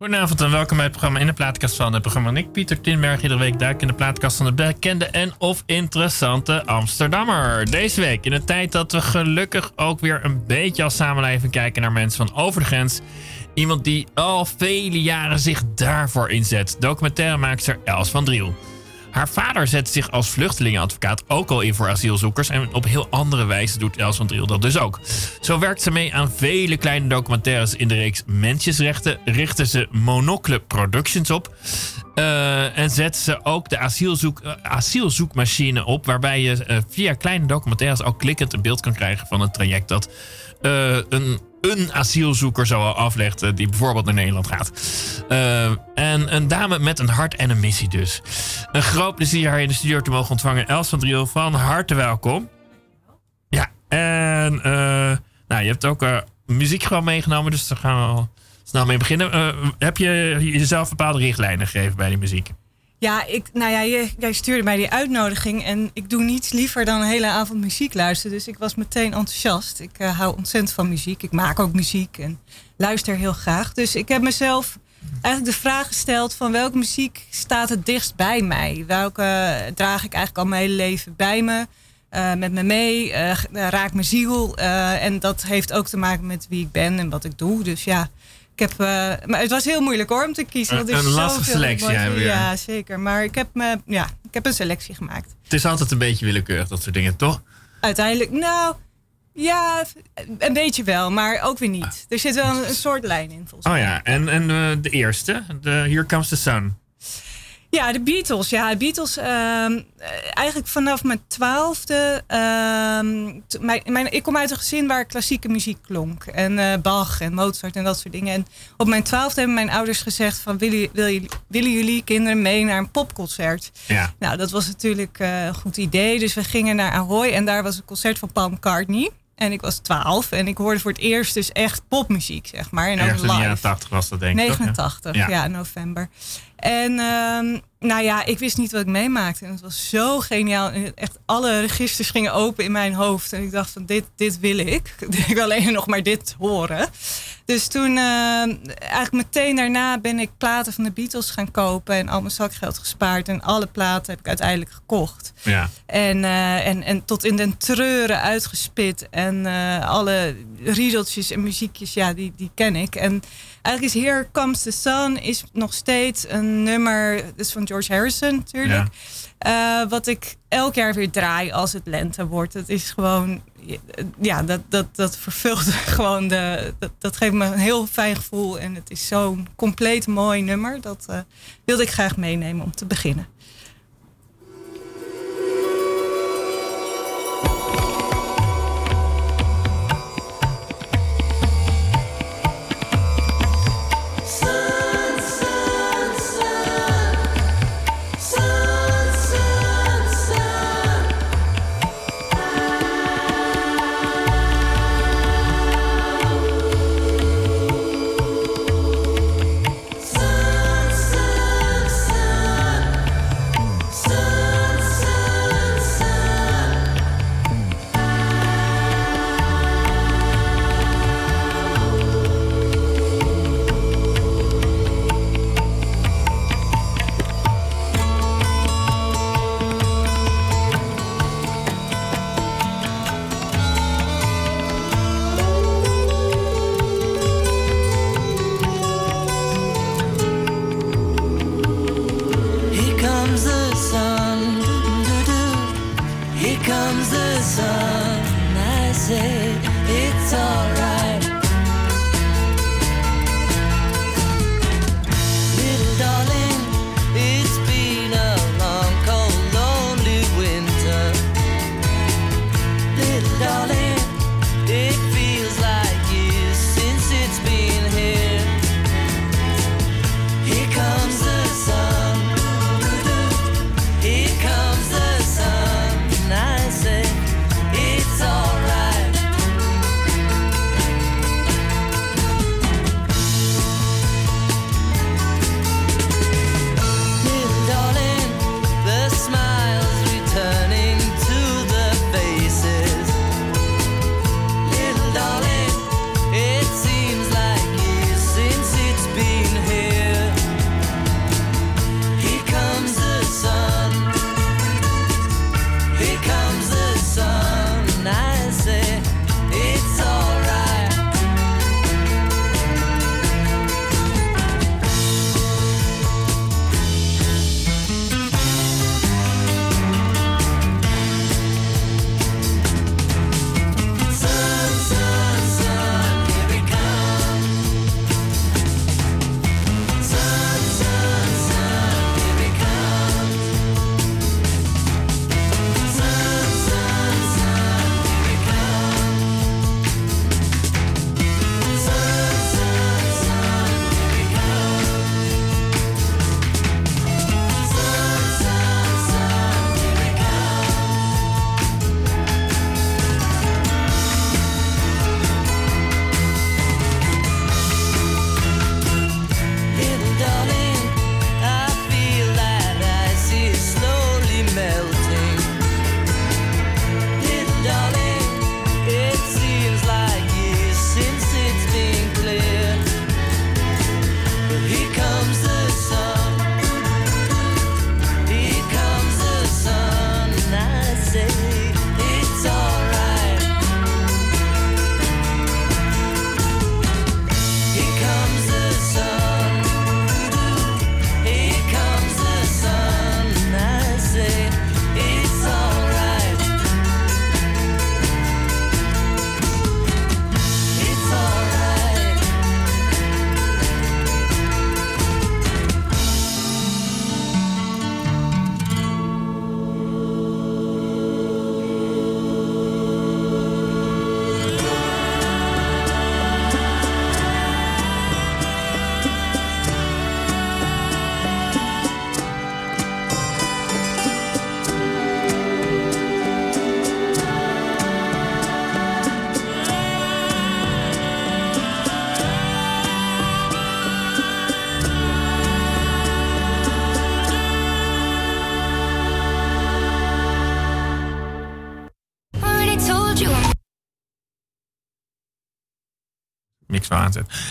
Goedenavond en welkom bij het programma In de Plaatkast van het programma. Ik, Pieter Tinberg, iedere week duik in de plaatkast van de bekende en of interessante Amsterdammer. Deze week, in een tijd dat we gelukkig ook weer een beetje als samenleving kijken naar mensen van over de grens. Iemand die al vele jaren zich daarvoor inzet. Documentairemaakster Els van Driel. Haar vader zet zich als vluchtelingenadvocaat ook al in voor asielzoekers. En op heel andere wijze doet Els van Driel dat dus ook. Zo werkt ze mee aan vele kleine documentaires in de reeks Mensjesrechten. Richten ze Monocle Productions op. Uh, en zet ze ook de asielzoek, uh, asielzoekmachine op. Waarbij je uh, via kleine documentaires ook klikkend een beeld kan krijgen van een traject dat een een asielzoeker zo aflegt die bijvoorbeeld naar Nederland gaat. Uh, en een dame met een hart en een missie dus. Een groot plezier haar in de studio te mogen ontvangen. Els van Driel, van harte welkom. Ja, en uh, nou, je hebt ook muziek gewoon meegenomen, dus daar gaan we snel mee beginnen. heb je jezelf bepaalde richtlijnen gegeven bij die muziek? Ja, ik, nou ja, jij, jij stuurde mij die uitnodiging en ik doe niets liever dan een hele avond muziek luisteren. Dus ik was meteen enthousiast. Ik uh, hou ontzettend van muziek. Ik maak ook muziek en luister heel graag. Dus ik heb mezelf eigenlijk de vraag gesteld van welke muziek staat het dichtst bij mij? Welke draag ik eigenlijk al mijn hele leven bij me? Uh, met me mee, raakt mijn ziel. en dat heeft ook te maken met wie ik ben en wat ik doe. Dus ja, ik heb, uh, maar het was heel moeilijk hoor om te kiezen. Want een lastige selectie. Ja, zeker. Maar ik heb, me, ja, ik heb een selectie gemaakt. Het is altijd een beetje willekeurig, dat soort dingen, toch? Uiteindelijk, nou, ja, een beetje wel, maar ook weer niet. Ah. Er zit wel een, een soort lijn in, volgens mij. Oh ja, en, en uh, de eerste, de Here Comes the Sun. Ja, de Beatles. Ja, de Beatles. Uh, eigenlijk vanaf mijn twaalfde. Uh, mijn, mijn, ik kom uit een gezin waar klassieke muziek klonk. En uh, Bach en Mozart en dat soort dingen. En op mijn twaalfde hebben mijn ouders gezegd: van, willen, wil, willen jullie kinderen mee naar een popconcert? Ja. Nou, dat was natuurlijk eh, een goed idee. Dus we gingen naar Ahoy en daar was een concert van Paul McCartney. En ik was 12 en ik hoorde voor het eerst dus echt popmuziek, zeg maar. En ook live. in de jaren 80 was dat denk ik 89, ja. ja, november. En uh, nou ja, ik wist niet wat ik meemaakte. En het was zo geniaal. En echt alle registers gingen open in mijn hoofd. En ik dacht van dit, dit wil ik. Ik wil alleen nog maar dit horen. Dus toen, uh, eigenlijk meteen daarna ben ik platen van de Beatles gaan kopen. En al mijn zakgeld gespaard. En alle platen heb ik uiteindelijk gekocht. Ja. En, uh, en, en tot in den treuren uitgespit. En uh, alle riedeltjes en muziekjes, ja, die, die ken ik. En eigenlijk is Here Comes the Sun is nog steeds een nummer. Dus van George Harrison natuurlijk. Ja. Uh, wat ik elk jaar weer draai als het lente wordt. Het is gewoon, ja, dat, dat, dat vervult gewoon de. Dat, dat geeft me een heel fijn gevoel. En het is zo'n compleet mooi nummer. Dat uh, wilde ik graag meenemen om te beginnen.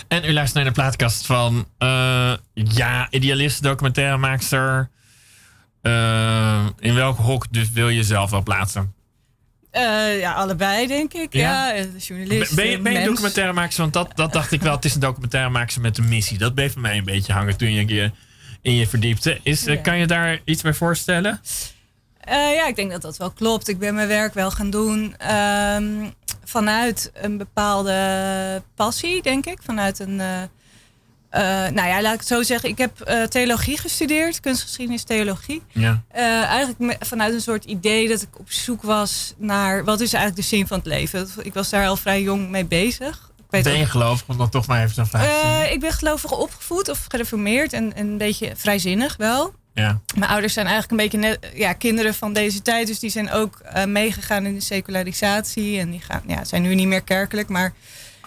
En u luistert naar de plaatkast van... Uh, ja, idealist, documentairemaakster. Uh, in welk hok dus wil je zelf wel plaatsen? Uh, ja, allebei denk ik. Ja, ja journalist. Ben, je, ben je documentairemaakster? Want dat, dat dacht ik wel. Het is een documentairemaakster met een missie. Dat bleef bij mij een beetje hangen toen je in je verdiepte. Is, ja. Kan je daar iets bij voorstellen? Uh, ja, ik denk dat dat wel klopt. Ik ben mijn werk wel gaan doen um, vanuit een bepaalde passie, denk ik. Vanuit een. Uh, uh, nou ja, laat ik het zo zeggen. Ik heb uh, theologie gestudeerd, kunstgeschiedenis, theologie. Ja. Uh, eigenlijk vanuit een soort idee dat ik op zoek was naar wat is eigenlijk de zin van het leven. Ik was daar al vrij jong mee bezig. Ik ben je gelovig? Want dan toch maar even zo'n vraag. ik ben gelovig opgevoed of gereformeerd en, en een beetje vrijzinnig wel. Ja. Mijn ouders zijn eigenlijk een beetje net, ja, kinderen van deze tijd. Dus die zijn ook uh, meegegaan in de secularisatie. En die gaan, ja, zijn nu niet meer kerkelijk. Maar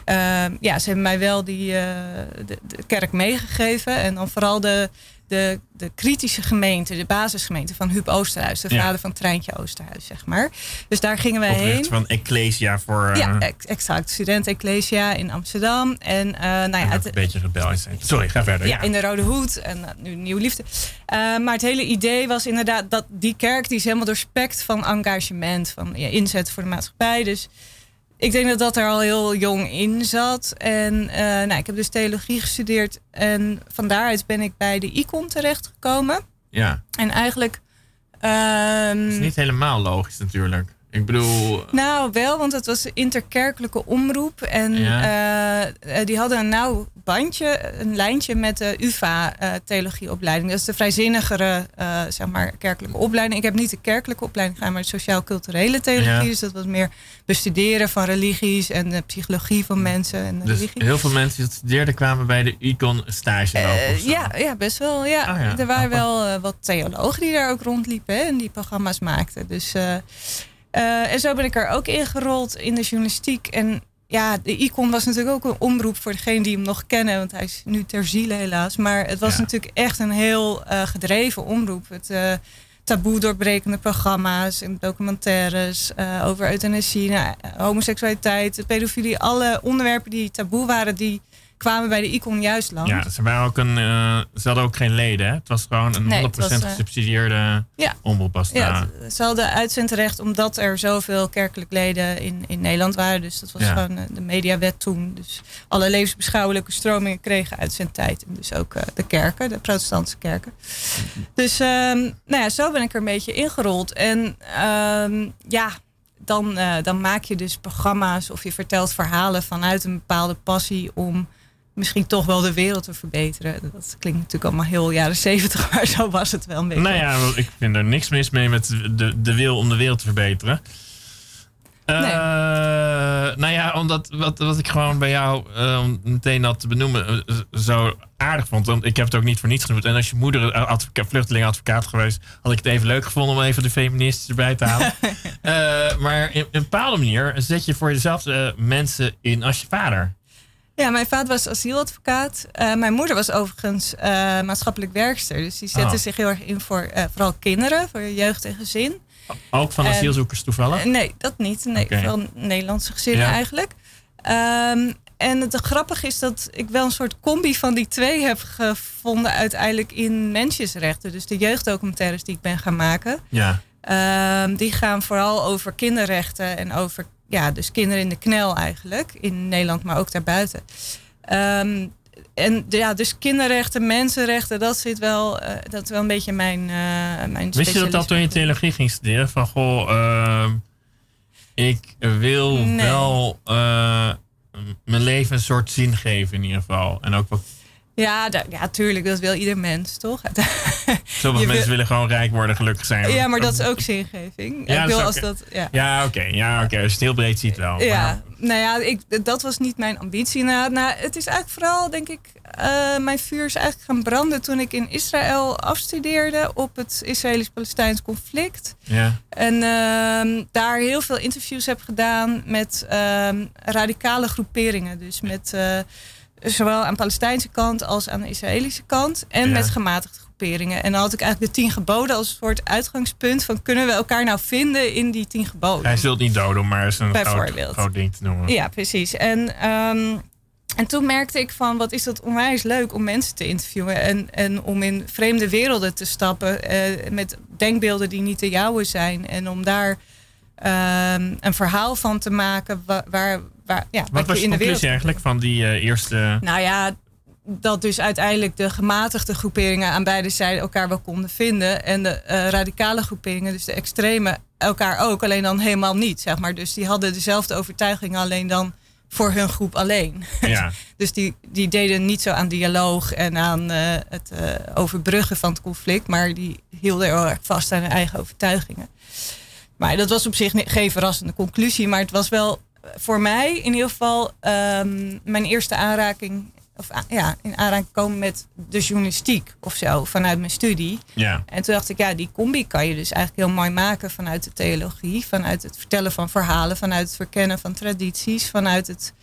uh, ja, ze hebben mij wel die, de, de, kerk meegegeven. En dan vooral de, de, de kritische gemeente, de basisgemeente van Huub Oosterhuis. De ja. vader van Treintje Oosterhuis, zeg maar. Dus daar gingen wij heen. van Ecclesia voor... Ja, exact. Student Ecclesia in Amsterdam. En uh, nou ja... Het, een beetje rebellisch zijn. Sorry, ga verder. Ja, ja. in de Rode Hoed. En uh, nu Nieuwe Liefde. Maar het hele idee was inderdaad dat die kerk... die is helemaal doorspekt van engagement. Van ja, inzet voor de maatschappij. Dus ik denk dat dat er al heel jong in zat. En uh, nou, ik heb dus theologie gestudeerd. En van daaruit ben ik bij de ICON terechtgekomen. Ja. En eigenlijk... Um, dat is niet helemaal logisch natuurlijk. Ik bedoel. Nou, wel, want het was interkerkelijke omroep. En ja. uh, die hadden een nauw bandje, een lijntje met de UVA-theologieopleiding. dat is de vrijzinnigere, uh, zeg maar, kerkelijke opleiding. Ik heb niet de kerkelijke opleiding gedaan, maar de sociaal-culturele theologie. Ja. Dus dat was meer bestuderen van religies en de psychologie van mensen. En dus religie. heel veel mensen die dat studeerden kwamen bij de Icon stage ja, ja, best wel. Ja. Ja. Er waren wel wat theologen die daar ook rondliepen hè, en die programma's maakten. Dus. Uh, en zo ben ik er ook ingerold in de journalistiek. En ja, de Icon was natuurlijk ook een omroep voor degene die hem nog kennen. Want hij is nu ter ziele helaas. Maar het was ja. natuurlijk echt een heel uh, gedreven omroep. Het uh, taboe doorbrekende programma's en documentaires over euthanasie, nou, homoseksualiteit, pedofilie. Alle onderwerpen die taboe waren, die kwamen bij de Icon juist langs. Ja, ze, waren ook een, uh, ze hadden ook geen leden. Hè? Het was gewoon een nee, 100% was, uh, gesubsidieerde ja. omroep. Was ja, het, ze hadden uitzendrecht omdat er zoveel kerkelijk leden in, in Nederland waren. Dus dat was ja. gewoon uh, de mediawet toen. Dus alle levensbeschouwelijke stromingen kregen uitzendtijd. En dus ook de kerken, de protestantse kerken. Dus nou ja, zo ben ik er een beetje ingerold. En um, ja, dan, dan maak je dus programma's of je vertelt verhalen vanuit een bepaalde passie om misschien toch wel de wereld te verbeteren. Dat klinkt natuurlijk allemaal heel jaren zeventig, maar zo was het wel een beetje. Nou ja, ik vind er niks mis mee met de, de wil om de wereld te verbeteren. Nee. Uh, nou ja, omdat wat, wat ik gewoon bij jou uh, meteen dat te benoemen uh, zo aardig vond. Want ik heb het ook niet voor niets genoemd. En als je moeder advocaat, vluchtelingenadvocaat geweest, had ik het even leuk gevonden om even de feministen erbij te halen. maar in, in, een bepaalde manier zet je voor dezelfde mensen in als je vader. Ja, mijn vader was asieladvocaat. Uh, mijn moeder was overigens uh, maatschappelijk werkster. Dus die zette oh. zich heel erg in voor uh, vooral kinderen, voor jeugd en gezin. Ook van asielzoekers toevallig? nee, dat niet. Nee, okay. vooral Nederlandse gezinnen ja. eigenlijk. Um, en het grappige is dat ik wel een soort combi van die twee heb gevonden uiteindelijk in mensjesrechten. Dus de jeugddocumentaires die ik ben gaan maken. Ja. Um, die gaan vooral over kinderrechten en over ja, dus kinderen in de knel eigenlijk. In Nederland, maar ook daarbuiten. Um, en ja, dus kinderrechten, mensenrechten, dat zit wel, uh, dat is wel een beetje mijn, uh, mijn Wist je dat al toen je theologie ging studeren? Van goh, uh, ik wil nee. wel uh, mijn leven een soort zin geven in ieder geval. En ook wat ja, ja, tuurlijk. Dat wil ieder mens, toch? Sommige mensen willen gewoon rijk worden, gelukkig zijn. Ja, maar dat is ook zingeving. Ja, ik wil dat als dat, ja, ja oké. Okay, ja, oké. Als je het heel breed ziet wel. Ja, maar... nou ja, ik, dat was niet mijn ambitie. Nou, nou, het is eigenlijk vooral, denk ik, uh, mijn vuur is eigenlijk gaan branden toen ik in Israël afstudeerde op het Israëlisch-Palestijns conflict. Ja. En uh, daar heel veel interviews heb gedaan met uh, radicale groeperingen. Dus met... Zowel aan de Palestijnse kant als aan de Israëlische kant. En ja. met gematigde groeperingen. En dan had ik eigenlijk de tien geboden als soort uitgangspunt van kunnen we elkaar nou vinden in die tien geboden. Hij zult niet doden, maar is een groot, groot, ding te noemen. Ja, precies. En um, en toen merkte ik van, wat is dat onwijs leuk om mensen te interviewen. En, en om in vreemde werelden te stappen eh, met denkbeelden die niet de jouwe zijn. En om daar ehm, een verhaal van te maken waar... waar, waar ja, wat was je in de wereld... eigenlijk van die uh, eerste... Nou ja, dat dus uiteindelijk de gematigde groeperingen aan beide zijden elkaar wel konden vinden. En de uh, radicale groeperingen, dus de extreme, elkaar ook. Alleen dan helemaal niet, zeg maar. Dus die hadden dezelfde overtuigingen, alleen dan voor hun groep alleen. Ja. dus die, die deden niet zo aan dialoog en aan uh, het uh, overbruggen van het conflict, maar die hielden heel erg vast aan hun eigen overtuigingen. Maar dat was op zich geen verrassende conclusie, maar het was wel voor mij in ieder geval um, mijn eerste aanraking of ja, in aanraking komen met de journalistiek of zo vanuit mijn studie. Ja. En toen dacht ik, ja, die combi kan je dus eigenlijk heel mooi maken vanuit de theologie, vanuit het vertellen van verhalen, vanuit het verkennen van tradities, vanuit het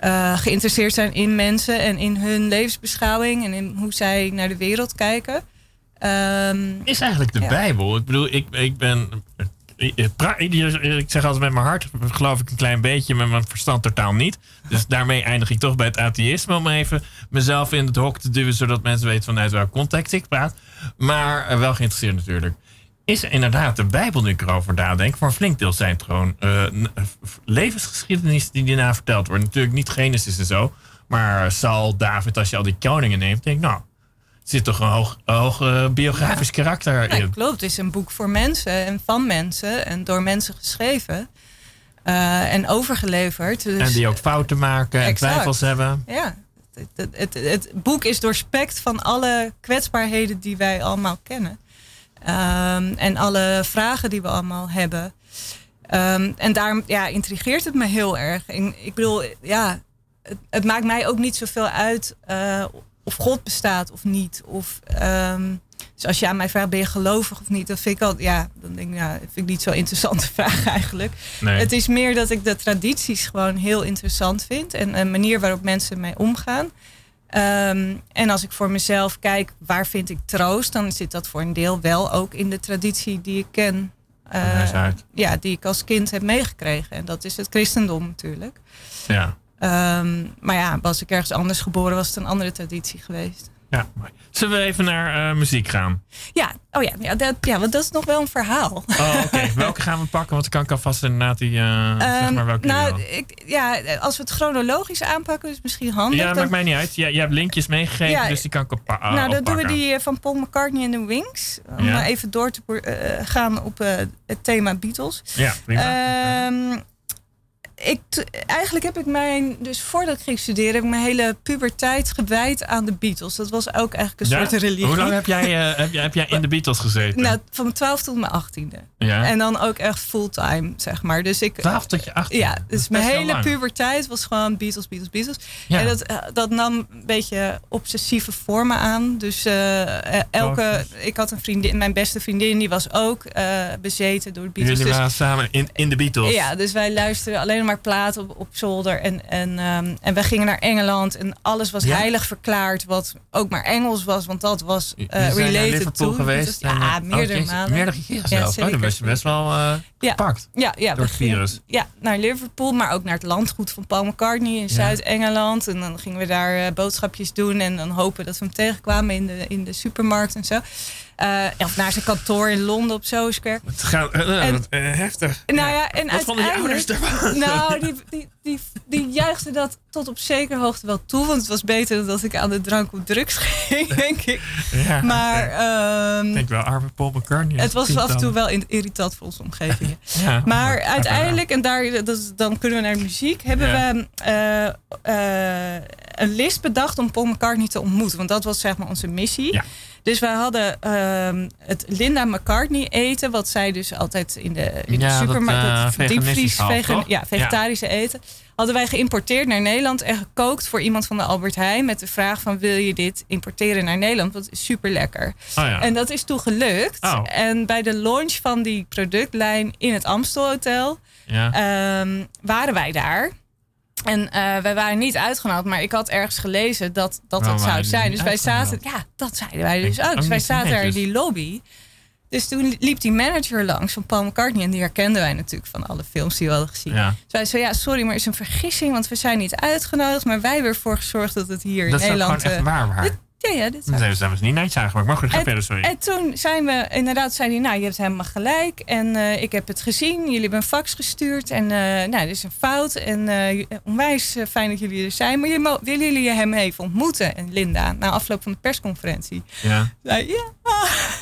uh, geïnteresseerd zijn in mensen en in hun levensbeschouwing en in hoe zij naar de wereld kijken. Um, is eigenlijk de Bijbel. Ik bedoel, ik, ik ben ik zeg altijd met mijn hart, geloof ik een klein beetje, met mijn verstand totaal niet. Dus daarmee eindig ik toch bij het atheïsme om even mezelf in het hok te duwen, zodat mensen weten vanuit welk context ik praat. Maar eh, wel geïnteresseerd natuurlijk. Is inderdaad de Bijbel nu ik erover nadenk, voor een flink deel zijn het gewoon uh, levensgeschiedenis die daarna verteld wordt. Natuurlijk niet Genesis en zo, maar Saul, David, als je al die koningen neemt, denk ik, nou, zit toch een hoog, hoog uh, biografisch karakter in. klopt. Het is een boek voor mensen en van mensen en door mensen geschreven. Uh, en overgeleverd. Dus, en die ook fouten maken en twijfels hebben. Ja, het, het, het, boek is doorspekt van alle kwetsbaarheden die wij allemaal kennen. Um, en alle vragen die we allemaal hebben. Um, en daarom ja, intrigeert het me heel erg. ik bedoel, ja, het, het, maakt mij ook niet zoveel uit uh, of God bestaat of niet. Of, um, dus als je aan mij vraagt, ben je gelovig of niet? Dan vind ik al, ja, dan denk ik, ja, vind ik niet zo'n interessante vraag eigenlijk. Nee. Het is meer dat ik de tradities gewoon heel interessant vind. En een manier waarop mensen mee omgaan. Um, en als ik voor mezelf kijk, waar vind ik troost? Dan zit dat voor een deel wel ook in de traditie die ik ken. Uh, ja, die ik als kind heb meegekregen. En dat is het christendom natuurlijk. Ja. Um, maar ja, was ik ergens anders geboren, was het een andere traditie geweest. Ja, mooi. Zullen we even naar uh, muziek gaan? Ja, oh ja, ja, dat, ja, want dat is nog wel een verhaal. Oh, oké. welke gaan we pakken? Want dan kan ik alvast inderdaad die, uh, um, zeg maar welke Nou, ik, ja, als we het chronologisch aanpakken, is misschien handig. Ja, dat maakt mij niet uit. Ja, je hebt linkjes meegegeven, ja, dus die kan ik op, uh, Nou, dan doen we die van Paul McCartney en de Wings. Om ja. even door te gaan op het thema Beatles. Ja, prima. Um, ik, eigenlijk heb ik mijn, dus voordat ik ging studeren, heb ik mijn hele puberteit gewijd aan de Beatles. Dat was ook eigenlijk een soort religie. Hoe lang heb jij, uh, heb, jij, heb jij in de Beatles gezeten? Nou, van mijn 12 tot mijn 18e. Ja. En dan ook echt fulltime, zeg maar. Dus ik, 12 tot je 18 Ja, dus mijn hele puberteit was gewoon Beatles, Beatles, Beatles. Ja. En dat, eh, dat nam een beetje obsessieve vormen aan. Dus uh, elke, ik had een vriendin, mijn beste vriendin, die was ook bezeten door de Beatles. Jullie waren samen in, in de Beatles? Ja, dus wij luisterden alleen maar platen op, op zolder. En, en, um, en we gingen naar Engeland en alles was heilig verklaard. Wat ook maar Engels was, want dat was uh, related to. geweest? Dus, ja, oh, meerdere oh, malen. Meerdere keren zelfs. Ja, oh, best wel uh, ja. gepakt ja, ja, door het virus. ja, naar Liverpool, maar ook naar het landgoed van Paul McCartney in Zuid-Engeland. En dan gingen we daar uh, boodschapjes doen en dan hopen dat we hem tegenkwamen in de, in de supermarkt en zo. Uh, of naar zijn kantoor in Londen op Sooskerk. Het gaat uh, en, heftig. Nou ja, en Wat vonden je ouders ervan? Nou, die, die, die, die juichten dat tot op zekere hoogte wel toe. Want het was beter dan dat ik aan de drank of drugs ging, denk ik. Ja, maar... Ja. Um, ik denk wel arme Paul McCartney. Het was af en toe wel irritant voor onze omgeving. ja, maar uiteindelijk, en daar, dat, dan kunnen we naar de muziek, hebben we uh, uh, een list bedacht om Paul McCartney te ontmoeten. Want dat was zeg maar onze missie. Dus wij hadden uh, het Linda McCartney eten, wat zij dus altijd in de, in de supermarkt, dat, uh, diepvries, ja, vegetarische eten, hadden wij geïmporteerd naar Nederland en gekookt voor iemand van de Albert Heijn met de vraag van wil je dit importeren naar Nederland? Want het is super lekker. Oh ja. En dat is toen gelukt. Oh. En bij de launch van die productlijn in het Amstel Hotel ja. um, waren wij daar. En uh, wij waren niet uitgenodigd, maar ik had ergens gelezen dat dat, dat zou zijn. Dus wij zaten, ja, dat zeiden wij dus ook. Dus wij zaten daar in die lobby. Dus toen liep die manager langs van Paul McCartney. En die herkenden wij natuurlijk van alle films die we hadden gezien. Ja. Dus wij zei, ja, sorry, maar het is een vergissing. Want we zijn niet uitgenodigd. Maar wij hebben ervoor gezorgd dat het hier Dat in is ook Nederland... gewoon echt eh, waar, waar. dit- ja, ja, dit is Dat waar. hebben ze niet netjes aangemaakt. Maar goed, ga verder, sorry. En toen zijn we, inderdaad, zei hij, nou, je hebt helemaal gelijk. En eh, ik heb het gezien. Jullie hebben een fax gestuurd. En eh, nou, dit is een fout. En onwijs fijn dat jullie er zijn. Maar jullie willen jullie hem even ontmoeten? En Linda, na afloop van de persconferentie. Ja. Zei, ja.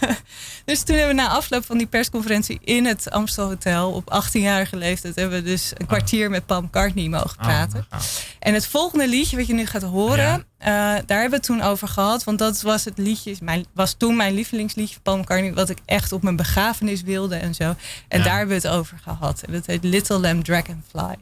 Dus toen hebben we na afloop van die persconferentie in het Amstel Hotel op 18-jarige leeftijd hebben we dus een kwartier met Paul McCartney mogen Oh, praten. En het volgende liedje wat je nu gaat horen, eh, daar hebben we het toen over gehad. Want dat was het liedje, mijn, was toen mijn lievelingsliedje van McCartney. Wat ik echt op mijn begrafenis wilde en zo. En Ja. daar hebben we het over gehad. En dat heet Little Lamb Dragonfly.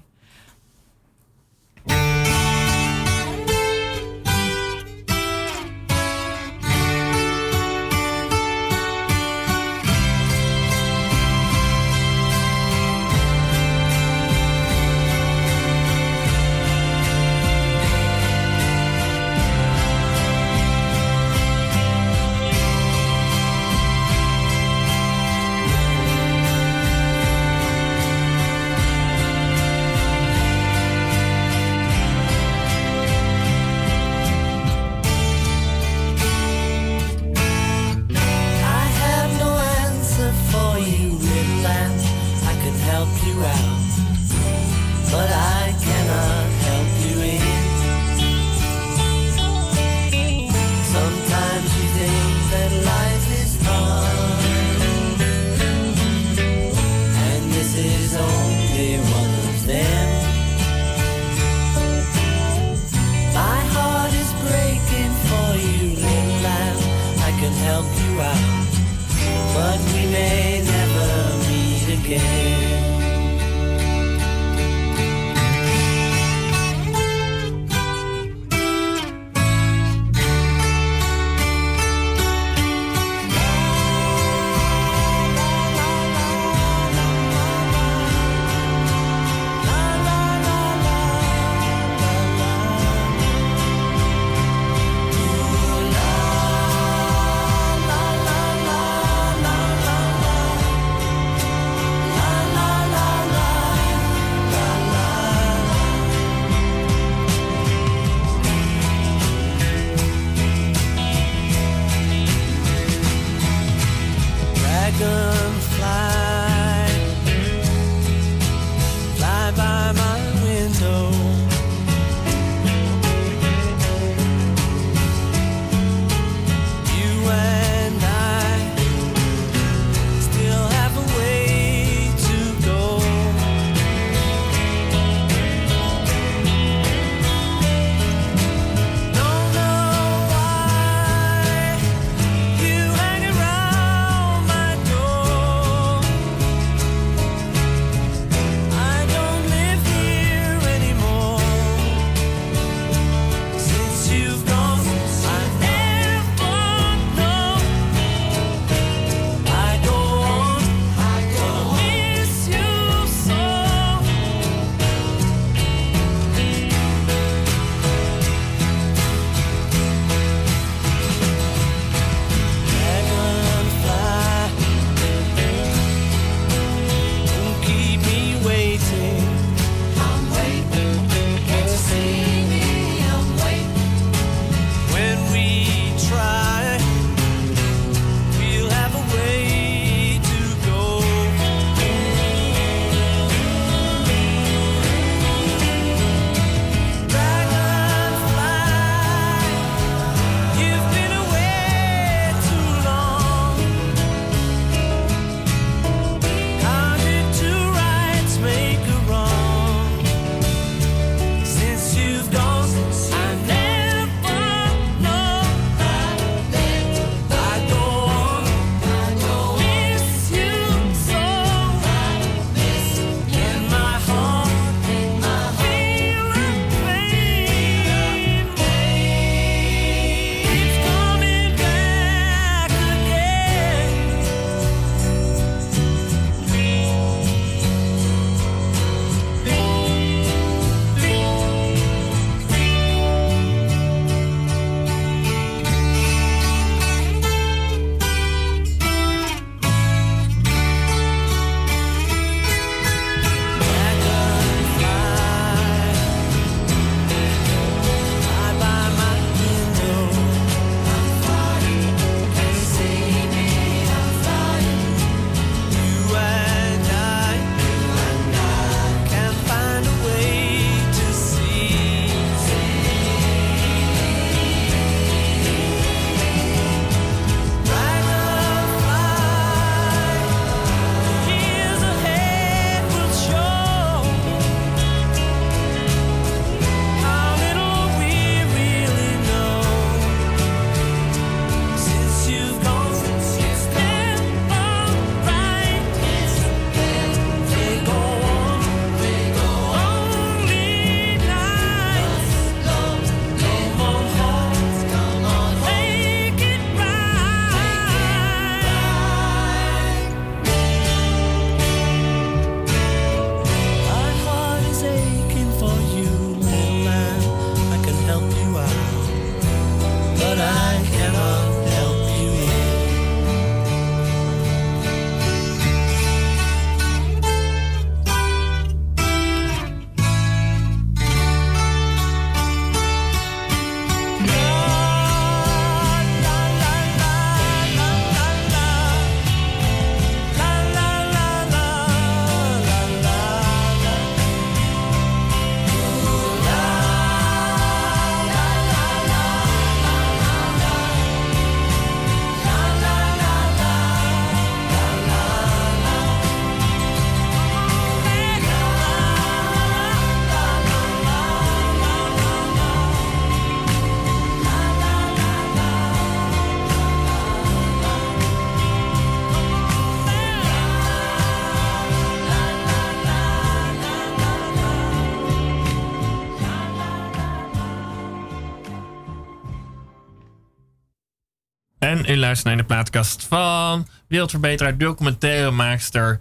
En u luistert naar de plaatkast van wereldverbeteraar, documentairemaakster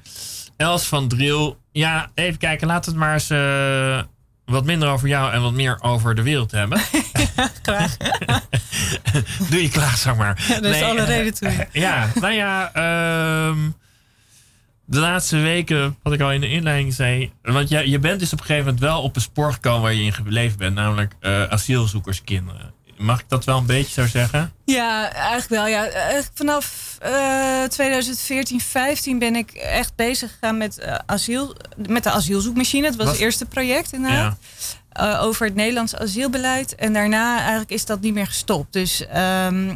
Els van Driel. Ja, even kijken, laten we het maar eens eh, wat minder over jou en wat meer over de wereld hebben. Graag. Doe je klaar, zeg maar. Ja, daar is alle eh, reden toe. Ja, nou ja, ehm, de laatste weken, wat ik al in de inleiding zei. Want je, je bent dus op een gegeven moment wel op een spoor gekomen waar je in gebleven bent, namelijk eh, asielzoekerskinderen. Mag ik dat wel een beetje zo zeggen? Ja, eigenlijk wel. Ja. Eigenlijk vanaf eh 2014, 15 ben ik echt bezig gegaan met, eh, asiel, met de asielzoekmachine. Het was Was- het eerste project inderdaad. eh, over het Nederlands asielbeleid. En daarna eigenlijk is dat niet meer gestopt. Dus ehm, eh,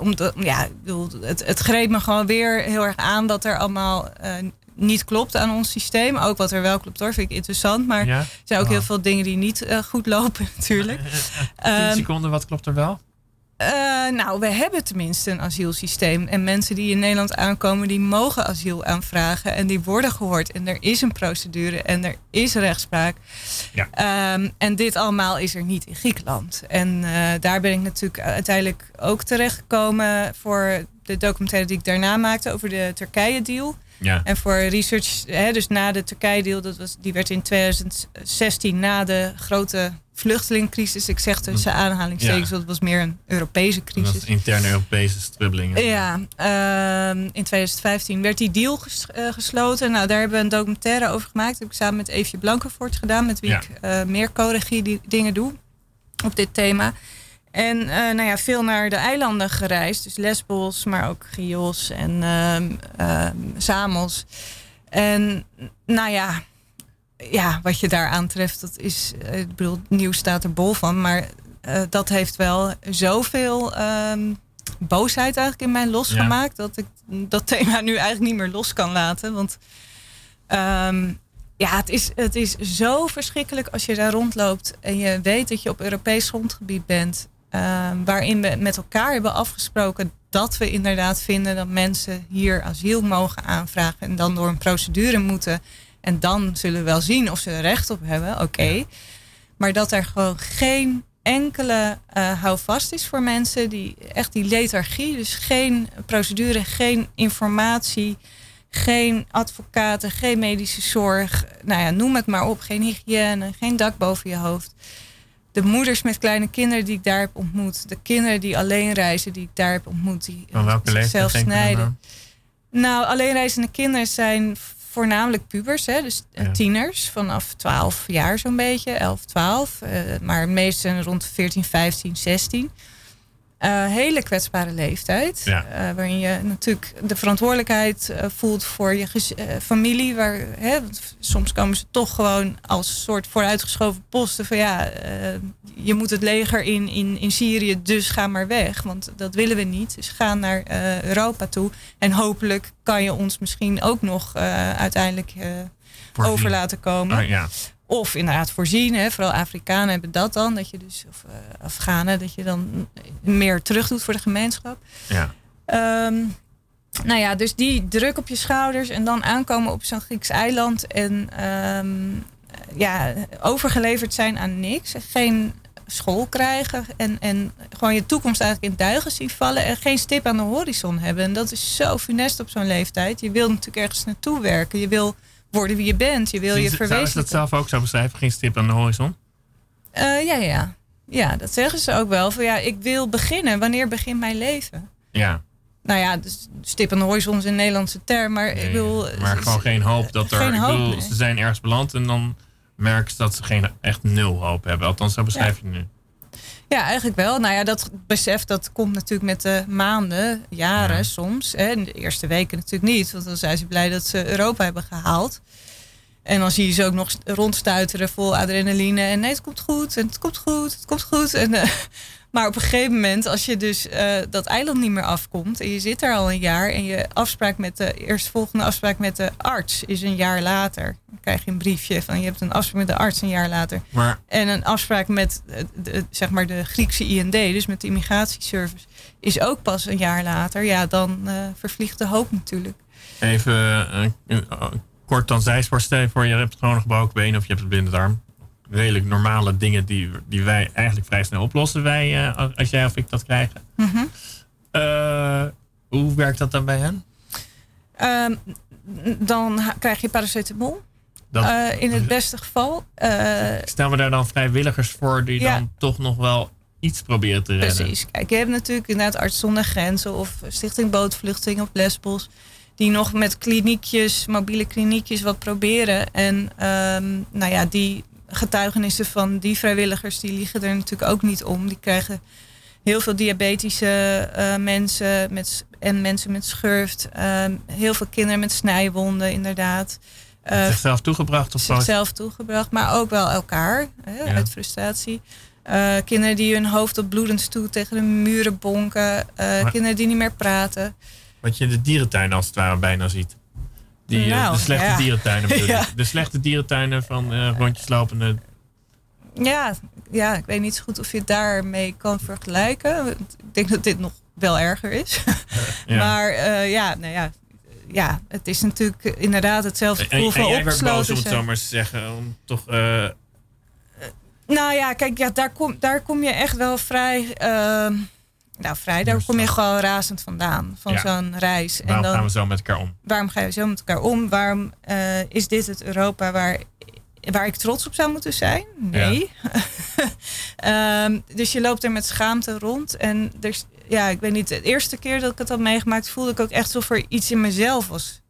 omdat, ja, ik bedoel, het, het greep me gewoon weer heel erg aan dat er allemaal eh, niet klopt aan ons systeem. Ook wat er wel klopt hoor, vind ik interessant. Maar Ja? er zijn ook Oh. heel veel dingen die niet eh, goed lopen natuurlijk. 10 Ehm, seconden, wat klopt er wel? eh, nou, we hebben tenminste een asielsysteem. En mensen die in Nederland aankomen, die mogen asiel aanvragen. En die worden gehoord. En er is een procedure en er is rechtspraak. Ja. Ehm, en dit allemaal is er niet in Griekenland. En eh, daar ben ik natuurlijk uiteindelijk ook terechtgekomen voor de documentaire die ik daarna maakte over de Turkije-deal. Ja. En voor research, hè, dus na de Turkije-deal, dat was, die werd in 2016 na de grote vluchtelingencrisis. Ik zeg tussen aanhalingstekens, Ja. want het was meer een Europese Dat crisis. is interne Europese strubbelingen. Ja, ehm, in 2015 werd die deal ges- eh, gesloten. Nou, daar hebben we een documentaire over gemaakt. Dat heb ik samen met Eefje Blankenvoort gedaan, met wie Ja. ik eh, meer co-regie die dingen doe op dit thema. En eh, nou ja, veel naar de eilanden gereisd. Dus Lesbos, maar ook Chios en ehm, ehm, Samos. En nou ja, ja, wat je daar aantreft, dat is, eh, ik bedoel, het nieuws staat er bol van. Maar eh, dat heeft wel zoveel ehm, boosheid eigenlijk in mij losgemaakt. Dat ik dat thema nu eigenlijk niet meer los kan laten. Want ja, het is, het is zo verschrikkelijk als je daar rondloopt en je weet dat je op Europees grondgebied bent. Ehm, waarin we met elkaar hebben afgesproken dat we inderdaad vinden dat mensen hier asiel mogen aanvragen en dan door een procedure moeten. En dan zullen we wel zien of ze er recht op hebben, oké. Maar dat er gewoon geen enkele eh houvast is voor mensen die echt die lethargie, dus geen procedure, geen informatie, geen advocaten, geen medische zorg, nou ja, noem het maar op, geen hygiëne, geen dak boven je hoofd. De moeders met kleine kinderen die ik daar heb ontmoet, de kinderen die alleen reizen die ik daar heb ontmoet, die zichzelf snijden. Nou, alleenreizende kinderen zijn voornamelijk pubers, hè? dus eh, Ja. tieners vanaf 12 jaar zo'n beetje, 11, 12. eh, maar het zijn rond 14, 15, 16. Eh, hele kwetsbare leeftijd. Ja. eh, waarin je natuurlijk de verantwoordelijkheid eh, voelt voor je familie. Waar, hè, soms komen ze toch gewoon als soort vooruitgeschoven posten van ja, je moet het leger in, in, in Syrië, dus ga maar weg. Want dat willen we niet. Dus ga naar Europa toe. En hopelijk kan je ons misschien ook nog uiteindelijk over laten komen. Ah, ja. Of inderdaad voorzien. Hè. Vooral Afrikanen hebben dat dan. Dat je dus, of eh, Afghanen, dat je dan meer terug doet voor de gemeenschap. Ja. Ehm, nou ja, dus die druk op je schouders en dan aankomen op zo'n Grieks eiland en ehm, ja, overgeleverd zijn aan niks. Geen school krijgen en, en gewoon je toekomst eigenlijk in duigen zien vallen en geen stip aan de horizon hebben. En dat is zo funest op zo'n leeftijd. Je wil natuurlijk ergens naartoe werken. Je wil worden wie je bent. Je wil je ze- Zouden ze dat verwezenlijken. zelf ook zo beschrijven? Geen stip aan de horizon? Eh, ja, ja, ja. Ja, dat zeggen ze ook wel. Van, ja, ik wil beginnen. Wanneer begint mijn leven? Ja. Nou ja, dus stip aan de horizon is een Nederlandse term. Maar Nee, ik wil... maar gewoon geen hoop dat er. Hoop, bedoel, nee. ze zijn ergens beland en dan merken ze dat ze geen echt nul hoop hebben. Althans, zo beschrijf je het nu. Ja, eigenlijk wel. Nou ja, dat besef dat komt natuurlijk met de maanden, jaren Ja. soms. In de eerste weken natuurlijk niet. Want dan zijn ze blij dat ze Europa hebben gehaald. En dan zie je ze ook nog rondstuiteren vol adrenaline. En nee, het komt goed. En het komt goed. Het komt goed. En, eh, maar op een gegeven moment, als je dus eh, dat eiland niet meer afkomt. En je zit daar al een jaar. En je afspraak met de eerstvolgende afspraak met de arts is een jaar later. Dan krijg je een briefje van je hebt een afspraak met de arts een jaar later. Maar En een afspraak met eh, de, zeg maar de Griekse IND, dus met de immigratieservice, is ook pas een jaar later. Ja, dan eh, vervliegt de hoop natuurlijk. even kort dan zijspoor. Voor, je hebt gewoon een gebroken been of je hebt een blinde darm. Redelijk normale dingen die, die wij eigenlijk vrij snel oplossen. Wij, eh, als jij of ik dat krijgen. Mhm. Eh, hoe werkt dat dan bij hen? Ehm, dan krijg je paracetamol. Dat, eh, in het beste geval. Stel we daar dan vrijwilligers voor die Ja. dan toch nog wel iets proberen te redden. Precies. Kijk, je hebt natuurlijk inderdaad Arts zonder Grenzen of Stichting Bootvluchting op Lesbos. Die nog met kliniekjes, mobiele kliniekjes wat proberen. En ehm, nou ja, die getuigenissen van die vrijwilligers, die liegen er natuurlijk ook niet om. Die krijgen heel veel diabetische eh, mensen met, en mensen met schurft. ehm, heel veel kinderen met snijwonden, inderdaad. Eh, Zichzelf toegebracht of zichzelf toegebracht, maar ook wel elkaar hè, Ja. uit frustratie. Eh, kinderen die hun hoofd op bloedend toe tegen de muren bonken. Maar- kinderen die niet meer praten. Wat je in de dierentuin als het ware bijna ziet. Die, eh, Nou, de slechte ja. dierentuinen bedoel. Ja. De slechte dierentuinen van eh rondjes lopende. Ja, ja, ik weet niet zo goed of je het daarmee kan vergelijken. Ik denk dat dit nog wel erger is. Ja. Maar eh, ja, nou ja, ja, het is natuurlijk inderdaad hetzelfde gevoel en van boos opgesloten om het zijn. zo maar te zeggen. Om toch, eh, Nou ja, kijk, ja, daar, kom, daar kom je echt wel vrij. ehm, nou, vrij, daar kom je gewoon razend vandaan. Van Ja. zo'n reis. En waarom dan, gaan we zo met elkaar om? waarom ga je zo met elkaar om? Waarom eh, is dit het Europa waar, waar ik trots op zou moeten zijn? Nee. Ehm, dus je loopt er met schaamte rond. En er, ja, ik weet niet, de eerste keer dat ik het had meegemaakt, voelde ik ook echt alsof er iets in mezelf was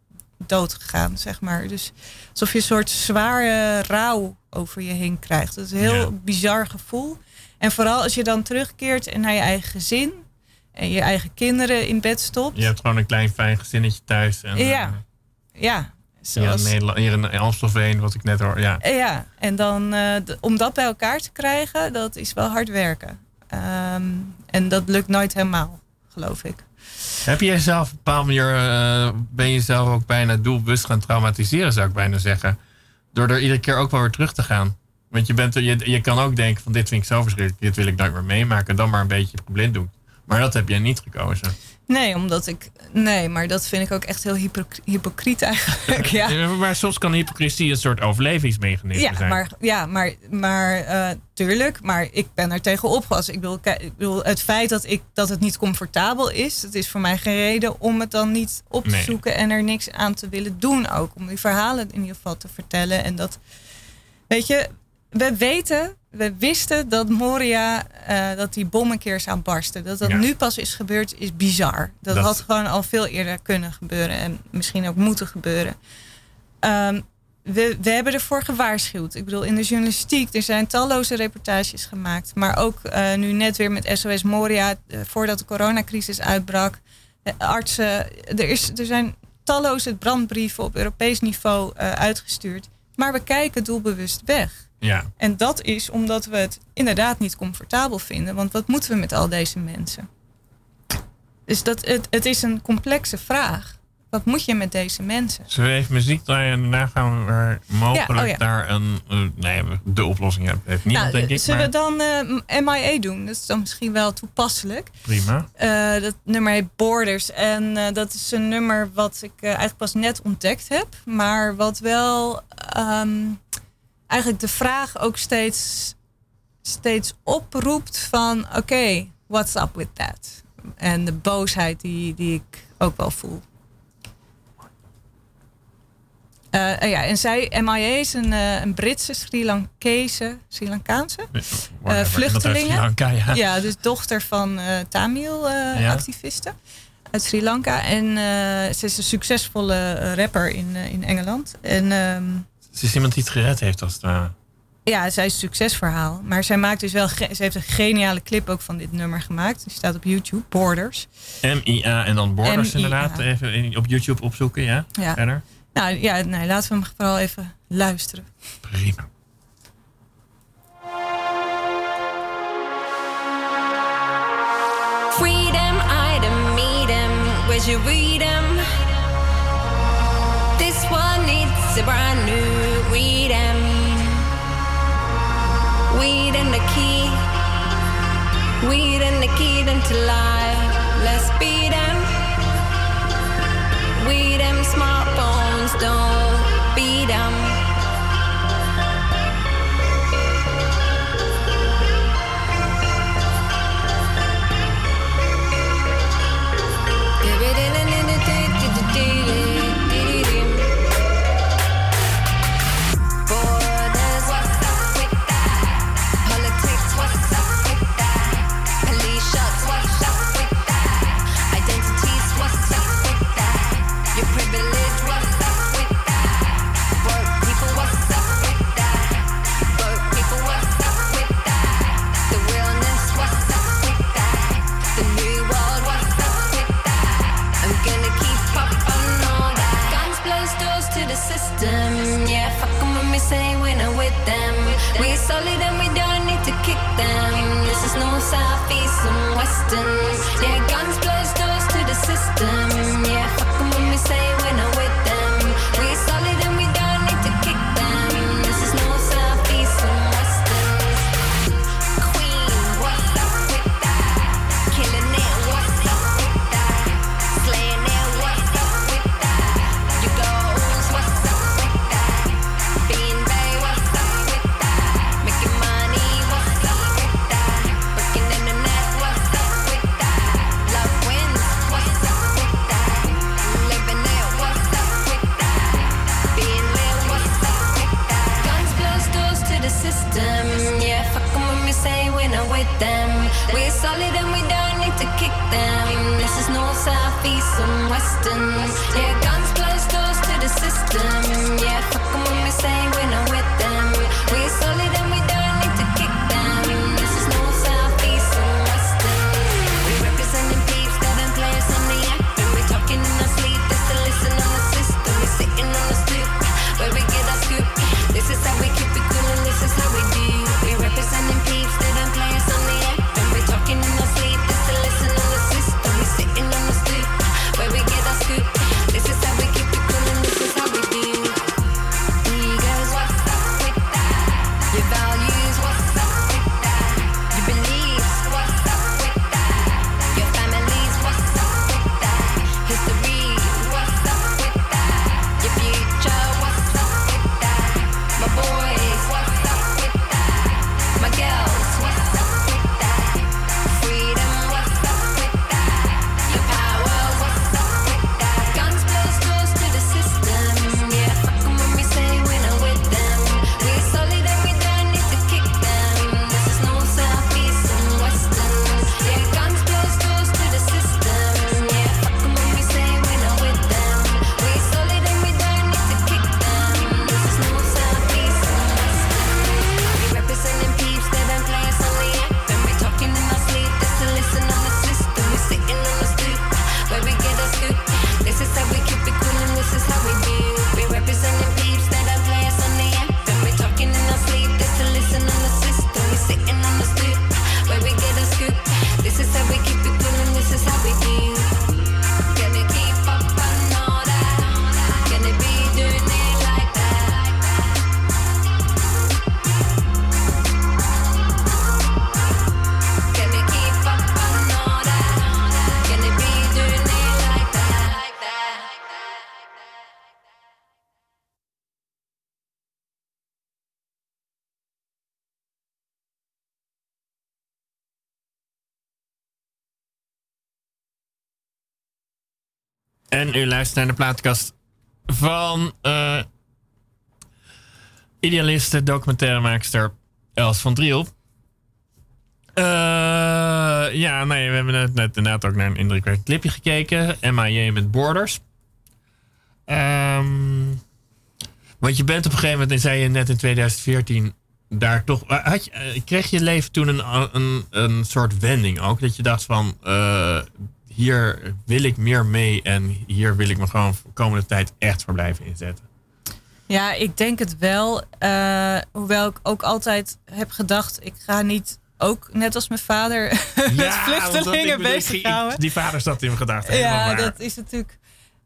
doodgegaan, zeg maar. Dus alsof je een soort zware rouw over je heen krijgt. Dat is een heel Ja. bizar gevoel. En vooral als je dan terugkeert en naar je eigen gezin en je eigen kinderen in bed stopt. Je hebt gewoon een klein fijn gezinnetje thuis. En, Ja. eh, Ja, hier, in Nederland, hier in Amstelveen, wat ik net hoor. Ja. Ja, en dan eh, om dat bij elkaar te krijgen, dat is wel hard werken. Ehm, en dat lukt nooit helemaal, geloof ik. Heb je jezelf op een bepaalde manier, eh, ben je zelf ook bijna doelbewust gaan traumatiseren, zou ik bijna zeggen. Door er iedere keer ook wel weer terug te gaan. Want je, bent, je, je kan ook denken van dit vind ik zo verschrikkelijk, dit wil ik nooit meer meemaken. En dan maar een beetje blind doen. Maar dat heb jij niet gekozen. Nee, omdat ik. Nee, maar dat vind ik ook echt heel hypocr- hypocriet eigenlijk. Ja. Ja, Maar soms kan hypocrisie een soort overlevingsmechanisme Ja, zijn. maar, ja, maar, maar eh, tuurlijk. Maar ik ben er tegen opgewassen. Ik bedoel, ik bedoel, het feit dat, ik, dat het niet comfortabel is, dat is voor mij geen reden om het dan niet op te Nee. zoeken en er niks aan te willen doen ook. Om die verhalen in ieder geval te vertellen. En dat, weet je, we weten, we wisten dat Moria, eh, dat die bom een keer zou barsten. Dat dat Ja. nu pas is gebeurd, is bizar. Dat, Dat- had gewoon al veel eerder kunnen gebeuren en misschien ook moeten gebeuren. Ehm, we, we hebben ervoor gewaarschuwd. Ik bedoel, in de journalistiek, er zijn talloze reportages gemaakt. Maar ook eh, nu net weer met SOS Moria, eh, voordat de coronacrisis uitbrak. artsen, er, is, er zijn talloze brandbrieven op Europees niveau uitgestuurd. Maar we kijken doelbewust weg. Ja, En dat is omdat we het inderdaad niet comfortabel vinden. Want wat moeten we met al deze mensen? Dus dat, het, het is een complexe vraag. Wat moet je met deze mensen? Zullen we even muziek draaien en daarna gaan we er mogelijk Ja, oh ja. daar een... eh, nee, de oplossing hebben. Heeft niemand, Nou, denk ik. zullen Maar we dan eh, MIA doen? Dat is dan misschien wel toepasselijk. prima. Eh, dat nummer heet Borders. En dat is een nummer wat ik eigenlijk pas net ontdekt heb. Maar wat wel ehm, eigenlijk de vraag ook steeds, steeds oproept van oké, what's up with that? En de boosheid die, die ik ook wel voel. Eh, eh, ja, en zij, MIA is een, eh, een Britse Sri Lankese, Sri Lankaanse vluchtelingen. Lanka, ja. ja. dus dochter van Tamil-activisten uit Sri Lanka. En ze is een succesvolle rapper in, in Engeland. En ehm, het is iemand die het gered heeft als het ware. Ja, zij is een succesverhaal. Maar zij maakt dus wel. Ze heeft een geniale clip ook van dit nummer gemaakt. Die staat op YouTube, Borders. M-I-A en dan Borders, inderdaad. Even op YouTube opzoeken, ja. ja. Verder. Nou ja, nee, laten we hem vooral even luisteren. Prima. Freedom, I meet him. Where's your freedom? This one needs a brand new. freedom. Weed and the key, weed and the key to life. Let's beat them. Weed them smartphones, don't beat them. distance. En u luistert naar de plaatkast van uh, idealiste, documentairemaakster Els van Driel. Eh, ja, nee, we hebben net, net, inderdaad ook naar een indrukwekkend clipje gekeken. MIJ met Borders. Ehm, want je bent op een gegeven moment, en zei je net in 2014, daar toch. Eh, had je, kreeg je leven toen een, een, een soort wending ook? Dat je dacht van hier wil ik meer mee en hier wil ik me gewoon voor de komende tijd echt voor blijven inzetten. Ja, ik denk het wel. Eh, hoewel ik ook altijd heb gedacht, ik ga niet ook net als mijn vader met dat- ik vluchtelingen bezighouden. ik- Die vader zat in mijn gedachten. Ja, dat is natuurlijk.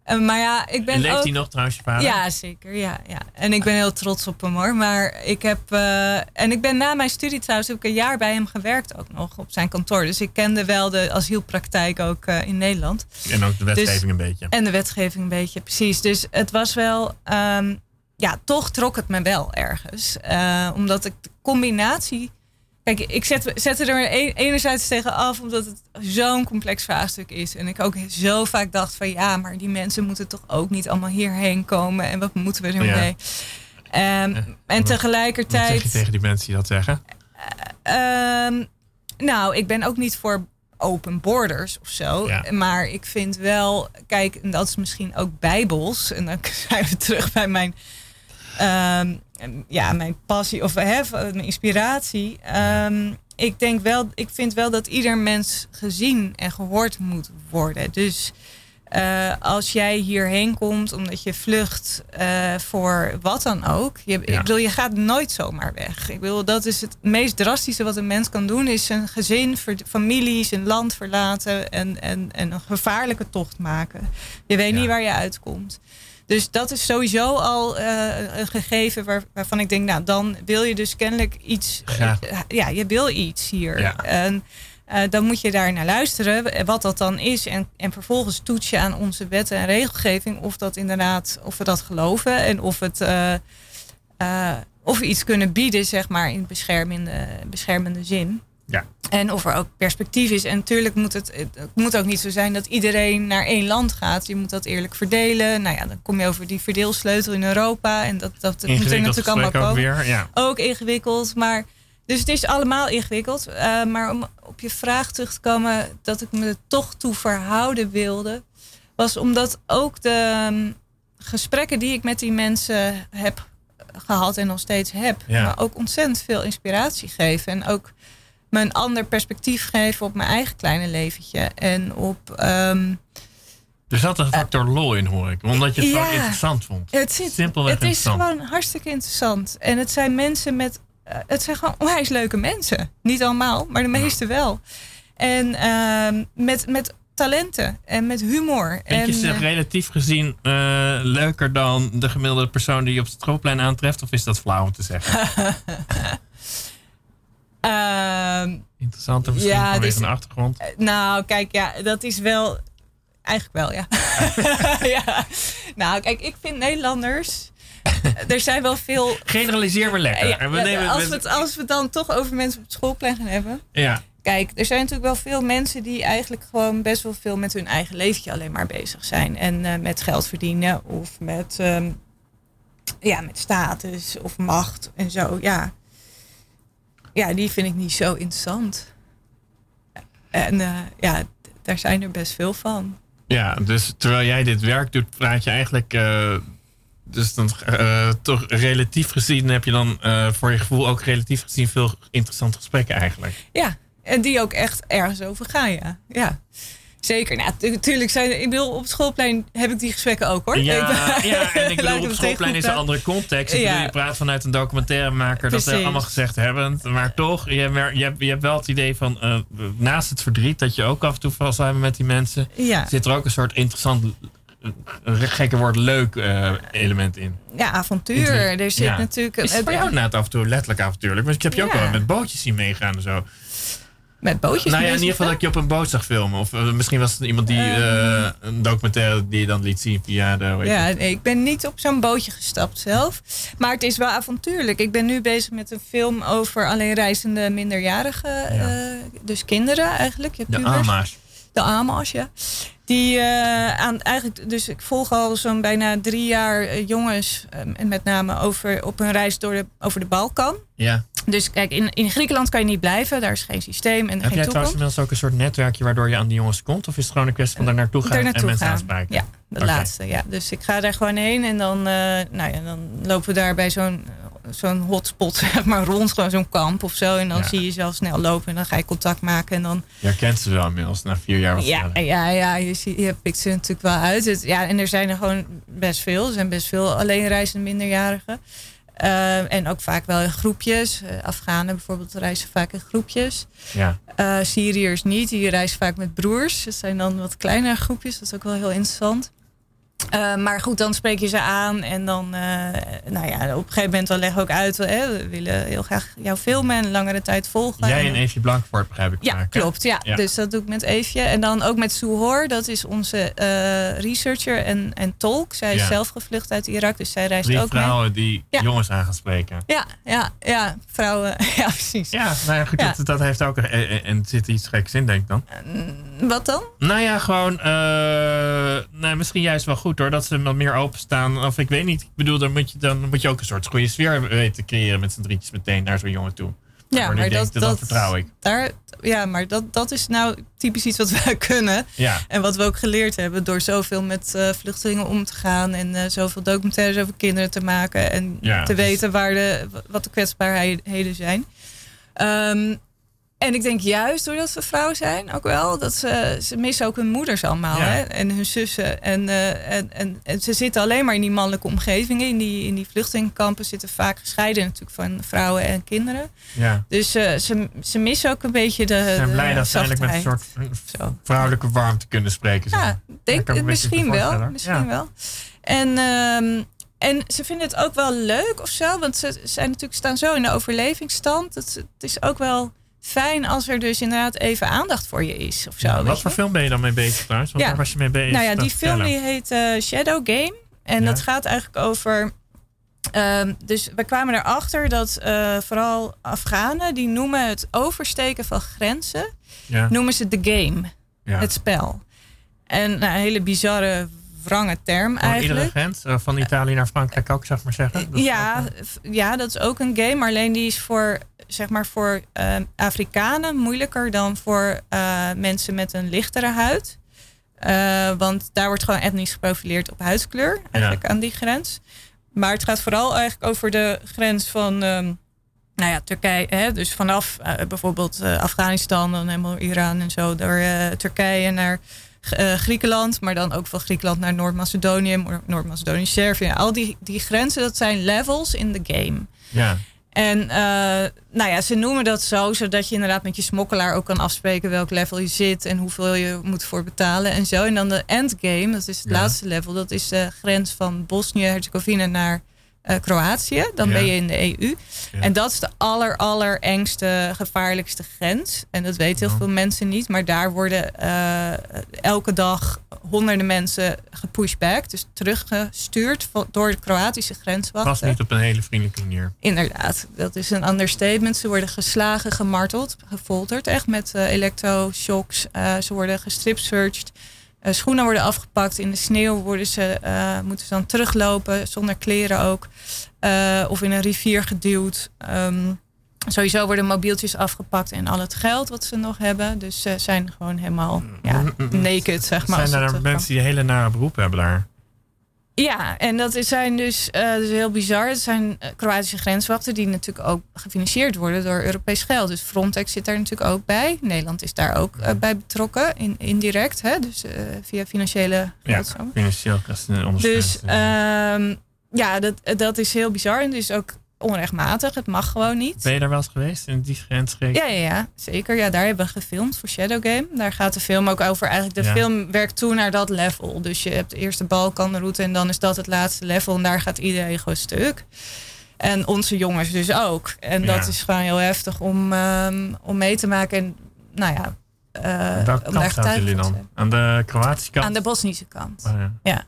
Eh, maar ja, ik ben Leeft ook. hij nog trouwens, je vader? Ja, zeker. Ja, ja. En ik ben heel trots op hem hoor. Maar ik heb. eh, en ik ben na mijn studie trouwens heb ik een jaar bij hem gewerkt ook nog op zijn kantoor. Dus ik kende wel de asielpraktijk ook eh, in Nederland. En ook de wetgeving Dus- een beetje. En de wetgeving een beetje, precies. Dus het was wel. ehm, ja, toch trok het me wel ergens. Omdat ik de combinatie. Kijk, ik zet, zette er een- enerzijds tegen af omdat het zo'n complex vraagstuk is. En ik ook zo vaak dacht van ja, maar die mensen moeten toch ook niet allemaal hierheen komen. En wat moeten we ermee? Ja. Ehm, en Wat zeg je tegelijkertijd. tegen die mensen die dat zeggen? Ehm, nou, ik ben ook niet voor open borders of zo. Ja. Maar ik vind wel, kijk, en dat is misschien ook bijbels. En dan zijn we terug bij mijn, ehm, ja, mijn passie of hè, mijn inspiratie. Ehm, ik denk wel, ik vind wel dat ieder mens gezien en gehoord moet worden. Dus eh, als jij hierheen komt omdat je vlucht eh, voor wat dan ook. Je, Ik bedoel, je gaat nooit zomaar weg. Ik bedoel, dat is het meest drastische wat een mens kan doen. Is zijn gezin, familie, zijn land verlaten en, en, en een gevaarlijke tocht maken. Je weet Ja. niet waar je uitkomt. Dus dat is sowieso al eh, een gegeven waar, waarvan ik denk, nou dan wil je dus kennelijk iets. Eh, ja, je wil iets hier. Ja. En eh, dan moet je daar naar luisteren, wat dat dan is. En, en vervolgens toets je aan onze wetten en regelgeving of dat inderdaad, of we dat geloven en of het. eh, of we iets kunnen bieden, zeg maar, in beschermende, beschermende zin. Ja. En of er ook perspectief is. En natuurlijk moet het, het moet ook niet zo zijn dat iedereen naar één land gaat. Je moet dat eerlijk verdelen. Nou ja, dan kom je over die verdeelsleutel in Europa. En dat, dat, dat moet er natuurlijk allemaal gesprek ook komen weer. Ja. ook ingewikkeld. Maar, dus het is allemaal ingewikkeld. Eh, maar om op je vraag terug te komen, dat ik me er toch toe verhouden wilde, was omdat ook de ehm, gesprekken die ik met die mensen heb gehad en nog steeds heb, Ja. me ook ontzettend veel inspiratie geven. En ook me een ander perspectief geven op mijn eigen kleine leventje. En op. ehm, Er zat een factor lol in, hoor ik. Omdat je het Ja. gewoon interessant vond. Het, zit, Simpelweg het is gewoon hartstikke interessant. En het zijn mensen met. eh, het zijn gewoon onwijs leuke mensen. Niet allemaal, maar de meeste wel. En ehm, met, met talenten en met humor. Vind je ze eh, relatief gezien eh, leuker dan de gemiddelde persoon die je op het schoolplein aantreft? Of is dat flauw om te zeggen? ehm, Interessanter misschien Ja, vanwege dus- de achtergrond. nou, kijk, ja, dat is wel. Eigenlijk wel, ja. ja. Nou, kijk, ik vind Nederlanders. er zijn wel veel. Generaliseer maar lekker. Ja, En we nemen, als, we het, als we het dan toch over mensen op het schoolplein gaan hebben. ja, Kijk, er zijn natuurlijk wel veel mensen die eigenlijk gewoon best wel veel met hun eigen leventje alleen maar bezig zijn. En eh, met geld verdienen of met, ehm, ja, met status of macht en zo. Ja. Ja, die vind ik niet zo interessant. En eh, ja, daar zijn er best veel van. ja, dus terwijl jij dit werk doet, praat je eigenlijk. eh, dus dan eh, toch relatief gezien heb je dan voor je gevoel ook relatief gezien veel interessante gesprekken eigenlijk. Ja, en die ook echt ergens over gaan, ja. ja. Zeker. Nou, natuurlijk zijn ik bedoel, op het schoolplein heb ik die gesprekken ook hoor. Ja, Ik- ja, en ik bedoel, op het het schoolplein is een andere context. Ik Ja. bedoel, je praat vanuit een documentairemaker, dat ze allemaal gezegd hebben. Maar toch, je, hebt- je, hebt, je hebt wel het idee van, eh, naast het verdriet dat je ook af en toe vast hebben met die mensen, Ja, zit er ook een soort interessant, eh, een gekke woord, leuk eh, element in. ja, avontuur. Er zit Ja. natuurlijk... Is het voor jou inderdaad af en toe letterlijk avontuurlijk? Want ik heb je ook wel met bootjes zien meegaan en zo. Met bootjes nou ja, in ieder geval dat ik je op een boot zag filmen. Of eh, misschien was het iemand die Ehm. eh, een documentaire die je dan liet zien via de... Ja, nee, ik ben niet op zo'n bootje gestapt zelf. Maar het is wel avontuurlijk. Ik ben nu bezig met een film over alleen reizende minderjarigen. Ja. eh, dus kinderen eigenlijk. Je hebt De. AMA's. De AMA's, ja. Die eh, aan eigenlijk, dus ik volg al zo'n bijna drie jaar eh, jongens, eh, en met name over, op hun reis door de, over de Balkan. Ja. Dus kijk, in, in Griekenland kan je niet blijven, daar is geen systeem en Heb geen jij toekomst. trouwens inmiddels ook een soort netwerkje waardoor je aan die jongens komt? Of is het gewoon een kwestie van daar naartoe gaan en mensen gaan. aanspreken? Ja, de laatste. Ja. Dus ik ga daar gewoon heen en dan, nou ja, dan lopen we daar bij zo'n zo'n hotspot zeg maar, rond, gewoon zo'n kamp of zo. En dan Ja. zie je zelf snel lopen en dan ga je contact maken. En dan, Je herkent ze wel inmiddels na vier jaar. Wat ja, ja, ja je, ziet, je pikt ze natuurlijk wel uit. Het, ja, en er zijn er gewoon best veel. Er zijn best veel alleenreizende minderjarigen. Eh, en ook vaak wel in groepjes. Eh, Afghanen bijvoorbeeld reizen vaak in groepjes. ja. Eh, Syriërs niet, die reizen vaak met broers. Dat zijn dan wat kleinere groepjes, dat is ook wel heel interessant. Eh, maar goed, dan spreek je ze aan en dan, eh, nou ja, op een gegeven moment dan leggen we ook uit, hè, we willen heel graag jou filmen en langere tijd volgen. Jij En Eefje Blankvoort begrijp ik ja, klopt. Ja. Ja. Dus dat doe ik met Eefje. En dan ook met Suhor, dat is onze eh, researcher en, en tolk. Zij is zelf gevlucht uit Irak, dus zij reist Drie ook mee. vrouwen die Ja. jongens aan gaan spreken. Ja, ja, ja, vrouwen. Ja, precies. Ja, nou ja, goed. Dat, dat heeft ook... En, en- zit iets geks in, denk ik dan. Wat dan? Nou ja, gewoon... eh, nou, misschien juist wel goed hoor, dat ze wat meer openstaan. Of ik weet niet. Ik bedoel, dan moet je, dan moet je ook een soort goede sfeer weten creëren met z'n drietjes meteen naar zo'n jongen toe. Ja, maar dat, denkt, dat, dat vertrouw ik. Daar, ja, maar dat, dat is nou typisch iets wat wij kunnen. Ja, En wat we ook geleerd hebben door zoveel met eh, vluchtelingen om te gaan. En eh, zoveel documentaires over kinderen te maken. En Ja, te dus- weten waar de, wat de kwetsbaarheden zijn. Ehm, en ik denk juist doordat we vrouwen zijn ook wel. Dat ze, ze missen ook hun moeders allemaal. Ja. Hè? En hun zussen. En, eh, en, en, en ze zitten alleen maar in die mannelijke omgevingen. In die, in die vluchtelingenkampen zitten vaak gescheiden natuurlijk van vrouwen en kinderen. ja. Dus eh, ze, ze missen ook een beetje de. Ze zijn de blij dat ze eindelijk met een soort Zo. vrouwelijke warmte kunnen spreken. zeg Ja, denk, ik misschien wel. Misschien Ja. wel. En, ehm, en ze vinden het ook wel leuk of zo. Want ze zijn natuurlijk staan zo in de overlevingsstand. Ze- het is ook wel fijn als er dus inderdaad even aandacht voor je is. Of zo, Ja, wat je? voor film ben je dan mee bezig Ja. waar was je mee bezig? Nou ja, die film vertellen. die heet eh, Shadow Game. En dat gaat eigenlijk over. ehm, dus we kwamen erachter dat eh, vooral Afghanen die noemen het oversteken van grenzen, noemen ze de game, het spel. En nou, een hele bizarre, wrange term Gewoon eigenlijk. iedere grens, eh, van Italië naar Frankrijk ook, zeg maar zeggen. Dat ja, ook, ja, dat is ook een game. Maar alleen die is voor, zeg maar, voor eh, Afrikanen moeilijker dan voor eh, mensen met een lichtere huid. Eh, want daar wordt gewoon etnisch geprofileerd op huidskleur, eigenlijk aan die grens. Maar het gaat vooral eigenlijk over de grens van, ehm, nou ja, Turkije. Hè? Dus vanaf eh, bijvoorbeeld Afghanistan, dan helemaal Iran en zo, door Turkije naar Griekenland, maar dan ook van Griekenland naar Noord-Macedonië, Noord- Noord-Macedonië, Servië. Al die, die grenzen, dat zijn levels in de game. ja. En eh, nou ja, ze noemen dat zo, zodat je inderdaad met je smokkelaar ook kan afspreken welk level je zit en hoeveel je moet voor betalen en zo. En dan de endgame, dat is het Ja. laatste level, dat is de grens van Bosnië-Herzegovina naar eh, Kroatië. Dan Ja. ben je in de EU. Ja. En dat is de aller, aller engste, gevaarlijkste grens. En dat weten heel veel mensen niet. Maar daar worden eh, elke dag honderden mensen gepushback. Dus teruggestuurd door de Kroatische grenswachten. Was niet op een hele vriendelijke manier. Inderdaad, dat is een understatement. Ze worden geslagen, gemarteld, gefolterd. Echt met electroshocks. Eh, ze worden gestripsearched. Eh, schoenen worden afgepakt. In de sneeuw worden ze, eh, moeten ze dan teruglopen, zonder kleren ook. Eh, of in een rivier geduwd. Ehm, sowieso worden mobieltjes afgepakt en al het geld wat ze nog hebben. Dus ze zijn gewoon helemaal ja, naked, zeg maar. Zijn eh, mensen die hele nare beroepen hebben daar? Ja, en dat zijn dus, eh, heel bizar. Het zijn eh, Kroatische grenswachten die natuurlijk ook gefinancierd worden door Europees geld. Dus Frontex zit daar natuurlijk ook bij. Nederland is daar ook eh, bij betrokken, in, indirect. Hè? Dus via financiële Ja, financieel ondersteuning. Dus ehm, ja, dat, dat is heel bizar. En dus ook onrechtmatig. Het mag gewoon niet. ben je daar wel eens geweest in die grensstreek? Ja, ja, ja, zeker. Ja, daar hebben we gefilmd voor Shadow Game. Daar gaat de film ook over. Eigenlijk de Ja. film werkt toe naar dat level. Dus je hebt de eerste Balkanroute en dan is dat het laatste level. En daar gaat iedereen gewoon stuk. En onze jongens dus ook. En dat Ja. is gewoon heel heftig om, ehm, om mee te maken. En nou ja, Aan welke kant jullie dan? Aan de Kroatische kant? Aan de Bosnische kant. Oh, ja.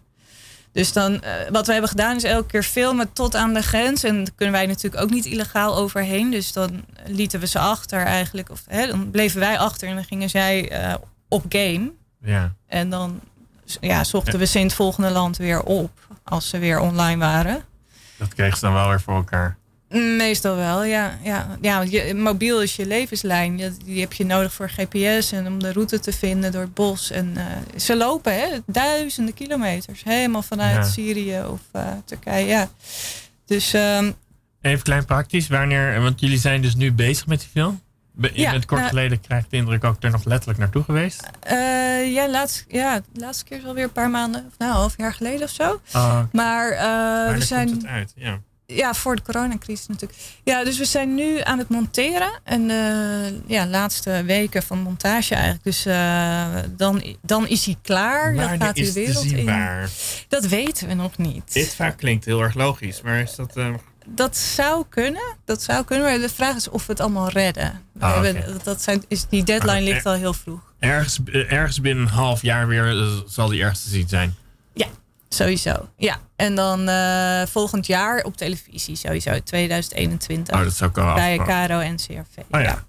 Dus dan, eh, wat we hebben gedaan is elke keer filmen tot aan de grens. En daar kunnen wij natuurlijk ook niet illegaal overheen. Dus dan lieten we ze achter eigenlijk. Of hè, dan bleven wij achter en dan gingen zij eh, op game. ja. En dan ja, zochten we ze in het volgende land weer op. Als ze weer online waren. Dat kregen ze dan wel weer voor elkaar. Meestal wel, ja. ja, ja want je, mobiel is je levenslijn. Je- Die heb je nodig voor GPS en om de route te vinden door het bos. En eh, ze lopen hè, duizenden kilometers. Helemaal vanuit Ja. Syrië of eh, Turkije. Ja. Dus ehm, Even klein praktisch. Wanneer, want jullie zijn dus nu bezig met die film. Je Ja, bent kort nou- geleden, krijg ik de indruk, ook er nog letterlijk naartoe geweest. eh, ja, laatst, ja, de laatste keer is alweer een paar maanden, of nou, een half jaar geleden of zo. Oh, Maar we zijn. komt het uit? Ja. Ja, voor de coronacrisis natuurlijk. Ja, dus we zijn nu aan het monteren. En de ja, laatste weken van montage eigenlijk. Dus eh, dan, dan is hij klaar. Dan Wanneer gaat hij de wereld in. Dat weten we nog niet. Dit vaak klinkt heel erg logisch, maar is dat... eh, Dat zou kunnen. Dat zou kunnen. Maar de vraag is of we het allemaal redden. Ah, hebben- dat- zijn, is, die deadline Ah, ligt al heel vroeg. ergens, eh, ergens binnen een half jaar weer eh, zal die ergens te zien zijn. Sowieso. Ja. En dan eh, volgend jaar op televisie sowieso. 2021. Oh, dat zou ik al bij. Caro en CRV. Oh ja.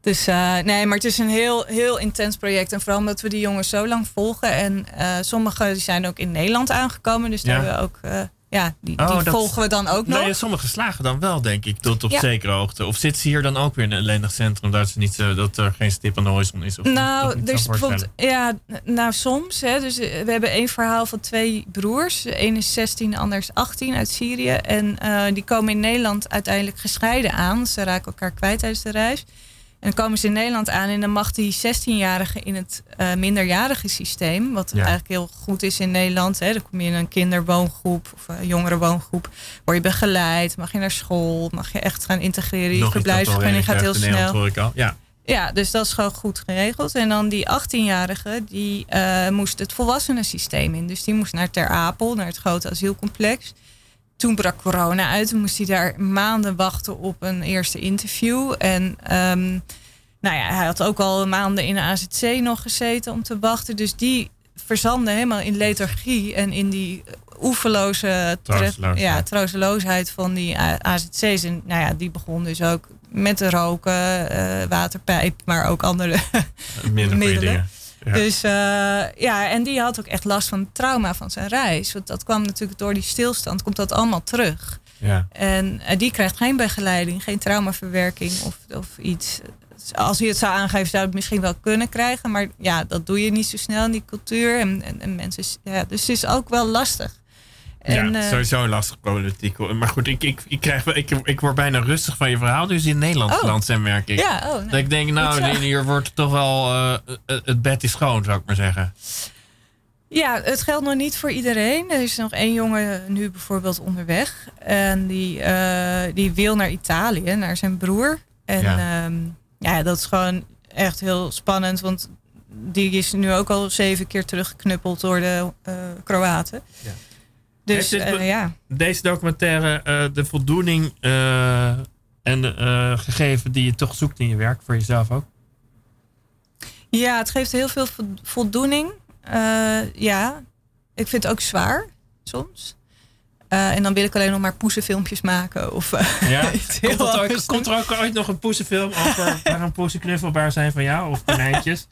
Dus eh, nee, maar het is een heel, heel intens project. En vooral omdat we die jongens zo lang volgen. En eh sommigen zijn ook in Nederland aangekomen. Dus daar Ja. hebben we ook, ja, die, Oh, die dat- volgen we dan ook nog. Nee, sommige slagen dan wel, denk ik, tot op Ja. zekere hoogte. Of zitten ze hier dan ook weer in een ellendig centrum, dat, ze niet, eh, dat er geen stip aan de horizon is? Of Nou, niet er voorstellen? bijvoorbeeld, ja, nou soms. Hè, dus eh, we hebben één verhaal van twee broers. De ene is 16, de ander is 18 uit Syrië. En eh, die komen in Nederland uiteindelijk gescheiden aan. Ze raken elkaar kwijt tijdens de reis. En dan komen ze in Nederland aan en dan mag die 16-jarige in het eh, minderjarige systeem, wat Ja. eigenlijk heel goed is in Nederland. Hè, dan kom je in een kinderwoongroep of een jongerenwoongroep, word je begeleid, mag je naar school, mag je echt gaan integreren. Je verblijfsvergunning gaat heel snel. Ja, Ja, dus dat is gewoon goed geregeld. En dan die 18-jarige, die eh, moest het volwassenensysteem in. Dus die moest naar Ter Apel, naar het grote asielcomplex. Toen brak corona uit. Toen moest hij daar maanden wachten op een eerste interview. En ehm, nou ja, hij had ook al maanden in de AZC nog gezeten om te wachten. Dus die verzandde helemaal in lethargie en in die terecht- Troosteloosheid. ja, troosteloosheid van die AZC's. En nou ja, die begon dus ook met de roken, eh, waterpijp, maar ook andere Middelen. Ja. dus eh, ja, en die had ook echt last van het trauma van zijn reis. Want dat kwam natuurlijk door die stilstand, komt dat allemaal terug. ja. En eh, die krijgt geen begeleiding, geen traumaverwerking of, of iets. Als hij het zou aangeven, zou het misschien wel kunnen krijgen. Maar ja, dat doe je niet zo snel in die cultuur. En, en, en mensen, ja, dus het is ook wel lastig. En, ja, eh, sowieso een lastige problematiek. hoor. Maar goed, ik, ik, ik, krijg, wel- ik, ik word bijna rustig van je verhaal. Dus in Nederland Oh. geland zijn, merk ik. ja, oh, nou. Dat ik denk, nou, hier wordt toch wel... eh, het- het bed is schoon, zou ik maar zeggen. Ja, het geldt nog niet voor iedereen. Er is nog één jongen nu bijvoorbeeld onderweg. En die, eh, die wil naar Italië, naar zijn broer. En Ja. ja. ja, dat is gewoon echt heel spannend. Want die is nu ook al zeven keer teruggeknuppeld door de eh, Kroaten. Ja. Dus dit eh, ja. Deze documentaire, eh, de voldoening eh, en gegeven die je toch zoekt in je werk, voor jezelf ook? ja, het geeft heel veel vo- voldoening. Ja, ik vind het ook zwaar soms. En dan wil ik alleen nog maar poesenfilmpjes maken. Of, eh, Ja? Komt, ook, komt er ook ooit nog een poesenfilm over waar een poesen knuffelbaar zijn van jou? Of konijntjes?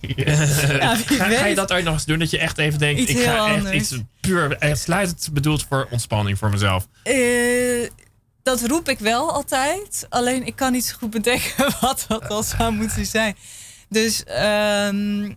Ga, ga je dat ooit nog eens doen? Dat je echt even denkt, Iets ik ga echt anders. iets puur, sluitend bedoeld voor ontspanning voor mezelf. Eh, dat roep ik wel altijd. Alleen ik kan niet zo goed bedenken wat dat dan zou moeten zijn. Dus ehm,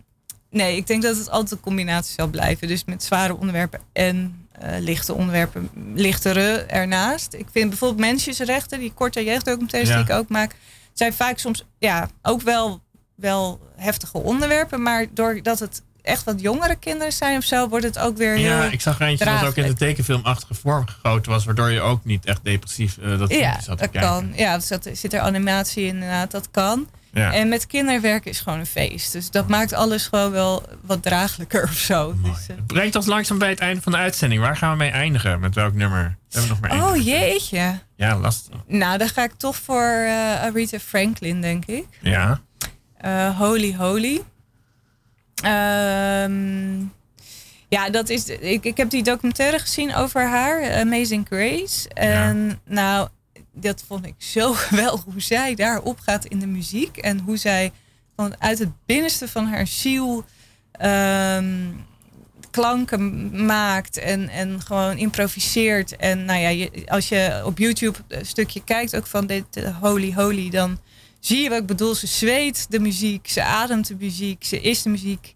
nee, ik denk dat het altijd een combinatie zal blijven. Dus met zware onderwerpen en eh, lichte onderwerpen, lichtere ernaast. Ik vind bijvoorbeeld mensjesrechten, die korte jeugddocumentaires Ja. die ik ook maak, zijn vaak soms ja, ook wel, wel heftige onderwerpen. Maar doordat het echt wat jongere kinderen zijn of zo, wordt het ook weer heel... Ja, ik zag er eentje dat ook in de tekenfilmachtige vorm gegoten was, waardoor je ook niet echt depressief eh, dat Ja, zat dat kijken. kan. Ja, dus dat, zit er animatie in, inderdaad, dat kan. Ja. En met kinderen werken is gewoon een feest. Dus dat maakt alles gewoon wel wat draaglijker of zo. Mooi. Dus, eh, Het brengt ons langzaam bij het einde van de uitzending. Waar gaan we mee eindigen? Met welk nummer? We hebben nog maar één. oh nummer. jeetje. Ja, lastig. Nou, dan ga ik toch voor eh Aretha Franklin, denk ik. Ja. Eh, Holy Holy. Ehm, ja, dat is. Ik, ik heb die documentaire gezien over haar, Amazing Grace. En nou, dat vond ik zo geweldig hoe zij daar opgaat in de muziek. En hoe zij vanuit het binnenste van haar ziel ehm, klanken maakt en, en gewoon improviseert. En nou ja, je, als je op YouTube een stukje kijkt ook van dit eh, Holy Holy, dan zie je wat ik bedoel. Ze zweet de muziek, ze ademt de muziek, ze is de muziek.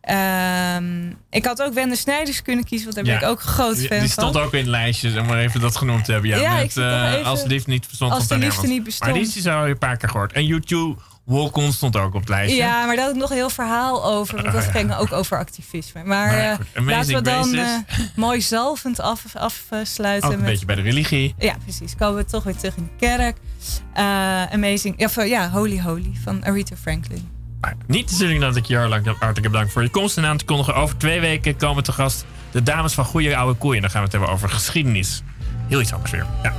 Ehm, ik had ook Wende Snijders kunnen kiezen, want daar ben ik ook groot Die, fan die van. stond ook in lijstjes, om maar even dat genoemd te hebben. Ja, met, even- als de liefde niet bestond. Als de liefde niet bestond. Maar die is die zo een paar keer gehoord. En YouTube Walk-On stond ook op het lijstje. Ja, maar daar had ik nog een heel verhaal over. Want dat ja. ging ook over activisme. Maar, eh, laten we dan eh, mooi zalvend af, afsluiten. Ook een met, beetje bij de religie. Ja, precies. Komen we toch weer terug in de kerk. Eh, amazing. Ja, Holy Holy van Aretha Franklin. Maar niet te zullen dat ik je hartelijk hartelijk bedankt voor je komst en aan te kondigen. Over twee weken komen te gast de dames van Goeie Oude Koeien. Dan gaan we het hebben over geschiedenis. Heel iets anders weer. Ja.